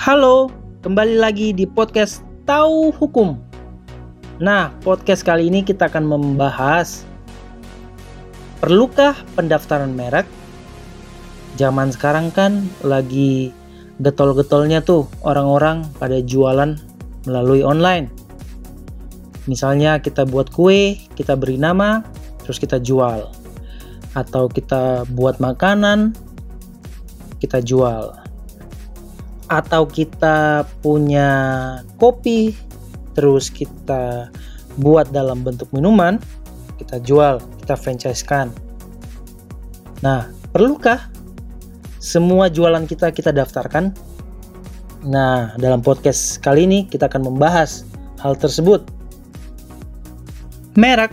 Halo, kembali lagi di podcast Tahu Hukum. Nah, podcast kali ini kita akan membahas perlukah pendaftaran merek? Zaman sekarang kan lagi getol-getolnya tuh orang-orang pada jualan melalui online. Misalnya kita buat kue, kita beri nama, terus kita jual. Atau kita buat makanan, kita jual atau kita punya kopi terus kita buat dalam bentuk minuman kita jual kita franchise-kan. Nah perlukah semua jualan kita kita daftarkan? Nah dalam podcast kali ini kita akan membahas hal tersebut. Merek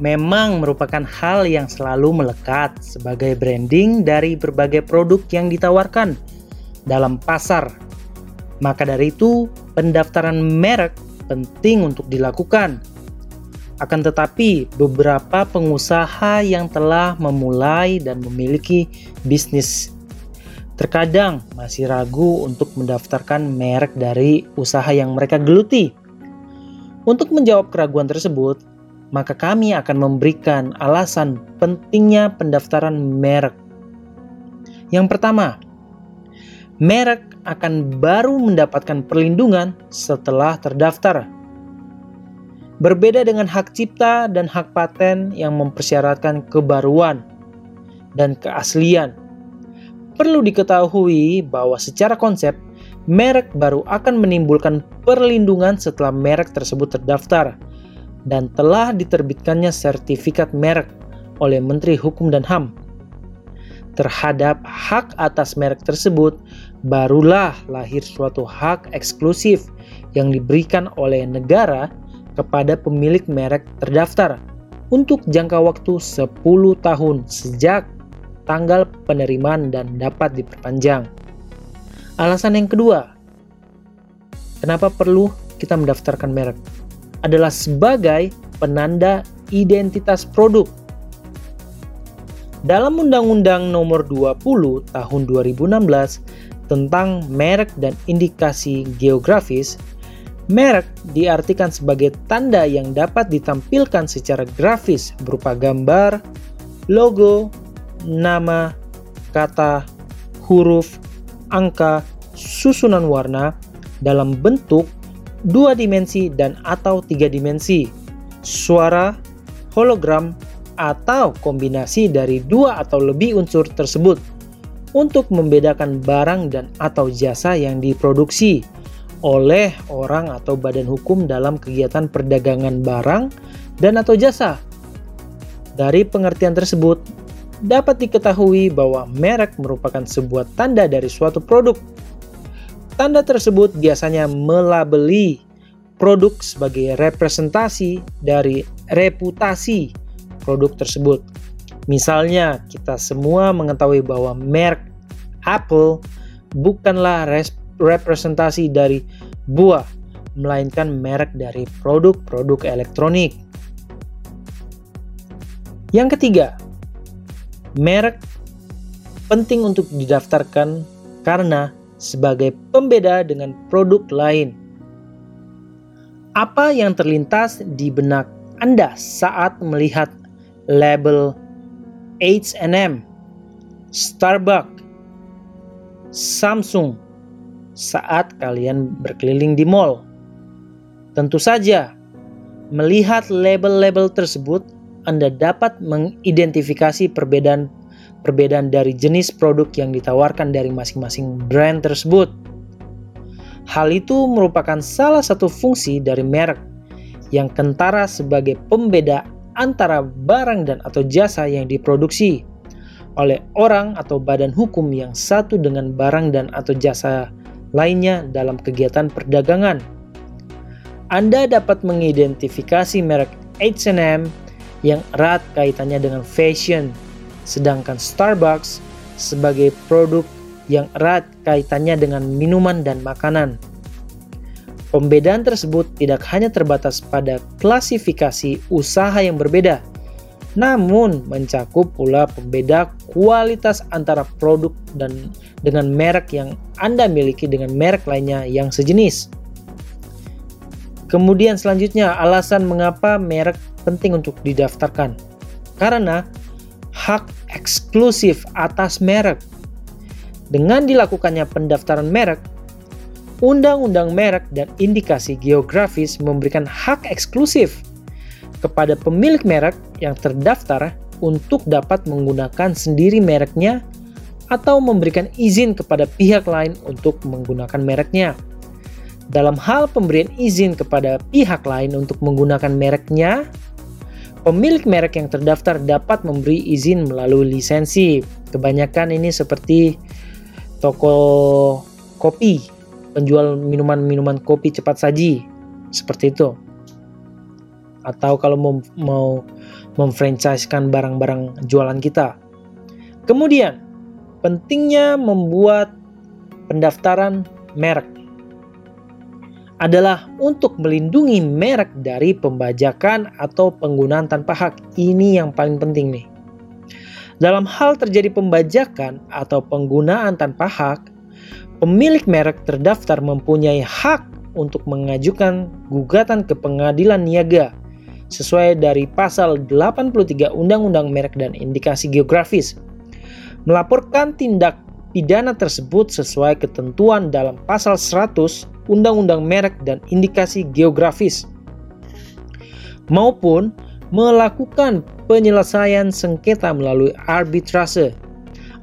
memang merupakan hal yang selalu melekat sebagai branding dari berbagai produk yang ditawarkan dalam pasar. Maka dari itu, pendaftaran merek penting untuk dilakukan. Akan tetapi, beberapa pengusaha yang telah memulai dan memiliki bisnis terkadang masih ragu untuk mendaftarkan merek dari usaha yang mereka geluti. Untuk menjawab keraguan tersebut, maka kami akan memberikan alasan pentingnya pendaftaran merek. Yang pertama, merek akan baru mendapatkan perlindungan setelah terdaftar. Berbeda dengan hak cipta dan hak paten yang mempersyaratkan kebaruan dan keaslian. Perlu diketahui bahwa secara konsep, merek baru akan menimbulkan perlindungan setelah merek tersebut terdaftar dan telah diterbitkannya sertifikat merek oleh Menteri Hukum dan HAM terhadap hak atas merek tersebut, barulah lahir suatu hak eksklusif yang diberikan oleh negara kepada pemilik merek terdaftar untuk jangka waktu 10 tahun sejak tanggal penerimaan dan dapat diperpanjang. Alasan yang kedua, kenapa perlu kita mendaftarkan merek? Adalah sebagai penanda identitas produk dalam Undang-Undang Nomor 20 Tahun 2016 tentang merek dan indikasi geografis, merek diartikan sebagai tanda yang dapat ditampilkan secara grafis berupa gambar, logo, nama, kata, huruf, angka, susunan warna dalam bentuk dua dimensi dan atau tiga dimensi, suara, hologram, atau kombinasi dari dua atau lebih unsur tersebut untuk membedakan barang dan atau jasa yang diproduksi oleh orang atau badan hukum dalam kegiatan perdagangan barang dan atau jasa. Dari pengertian tersebut, dapat diketahui bahwa merek merupakan sebuah tanda dari suatu produk. Tanda tersebut biasanya melabeli produk sebagai representasi dari reputasi produk tersebut. Misalnya, kita semua mengetahui bahwa merek Apple bukanlah representasi dari buah, melainkan merek dari produk-produk elektronik. Yang ketiga, merek penting untuk didaftarkan karena sebagai pembeda dengan produk lain. Apa yang terlintas di benak Anda saat melihat label H&M, Starbucks, Samsung saat kalian berkeliling di mall. Tentu saja, melihat label-label tersebut, Anda dapat mengidentifikasi perbedaan perbedaan dari jenis produk yang ditawarkan dari masing-masing brand tersebut. Hal itu merupakan salah satu fungsi dari merek yang kentara sebagai pembeda antara barang dan atau jasa yang diproduksi oleh orang atau badan hukum yang satu dengan barang dan atau jasa lainnya dalam kegiatan perdagangan. Anda dapat mengidentifikasi merek H&M yang erat kaitannya dengan fashion, sedangkan Starbucks sebagai produk yang erat kaitannya dengan minuman dan makanan. Pembedaan tersebut tidak hanya terbatas pada klasifikasi usaha yang berbeda, namun mencakup pula pembeda kualitas antara produk dan dengan merek yang Anda miliki dengan merek lainnya yang sejenis. Kemudian selanjutnya alasan mengapa merek penting untuk didaftarkan. Karena hak eksklusif atas merek. Dengan dilakukannya pendaftaran merek, Undang-undang merek dan indikasi geografis memberikan hak eksklusif kepada pemilik merek yang terdaftar untuk dapat menggunakan sendiri mereknya atau memberikan izin kepada pihak lain untuk menggunakan mereknya. Dalam hal pemberian izin kepada pihak lain untuk menggunakan mereknya, pemilik merek yang terdaftar dapat memberi izin melalui lisensi. Kebanyakan ini seperti toko kopi penjual minuman-minuman kopi cepat saji seperti itu atau kalau mau, mau memfranchisekan barang-barang jualan kita kemudian pentingnya membuat pendaftaran merek adalah untuk melindungi merek dari pembajakan atau penggunaan tanpa hak. Ini yang paling penting nih. Dalam hal terjadi pembajakan atau penggunaan tanpa hak, pemilik merek terdaftar mempunyai hak untuk mengajukan gugatan ke pengadilan niaga sesuai dari pasal 83 Undang-Undang Merek dan Indikasi Geografis. Melaporkan tindak pidana tersebut sesuai ketentuan dalam pasal 100 Undang-Undang Merek dan Indikasi Geografis maupun melakukan penyelesaian sengketa melalui arbitrase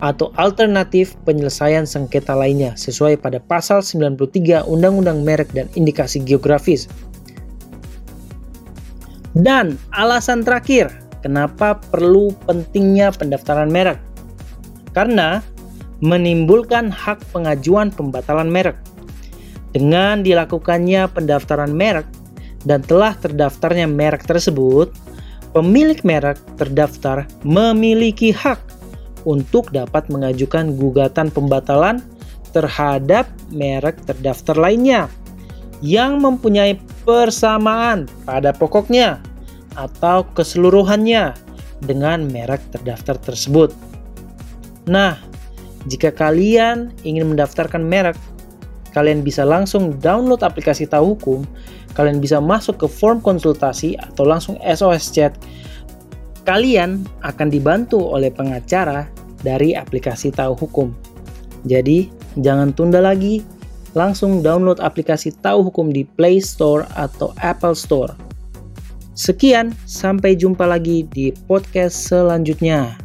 atau alternatif penyelesaian sengketa lainnya sesuai pada pasal 93 Undang-Undang Merek dan Indikasi Geografis. Dan alasan terakhir, kenapa perlu pentingnya pendaftaran merek? Karena menimbulkan hak pengajuan pembatalan merek. Dengan dilakukannya pendaftaran merek dan telah terdaftarnya merek tersebut, pemilik merek terdaftar memiliki hak untuk dapat mengajukan gugatan pembatalan terhadap merek terdaftar lainnya yang mempunyai persamaan pada pokoknya atau keseluruhannya dengan merek terdaftar tersebut. Nah, jika kalian ingin mendaftarkan merek, kalian bisa langsung download aplikasi Tahu Hukum, kalian bisa masuk ke form konsultasi atau langsung SOS chat kalian akan dibantu oleh pengacara dari aplikasi Tahu Hukum. Jadi, jangan tunda lagi, langsung download aplikasi Tahu Hukum di Play Store atau Apple Store. Sekian, sampai jumpa lagi di podcast selanjutnya.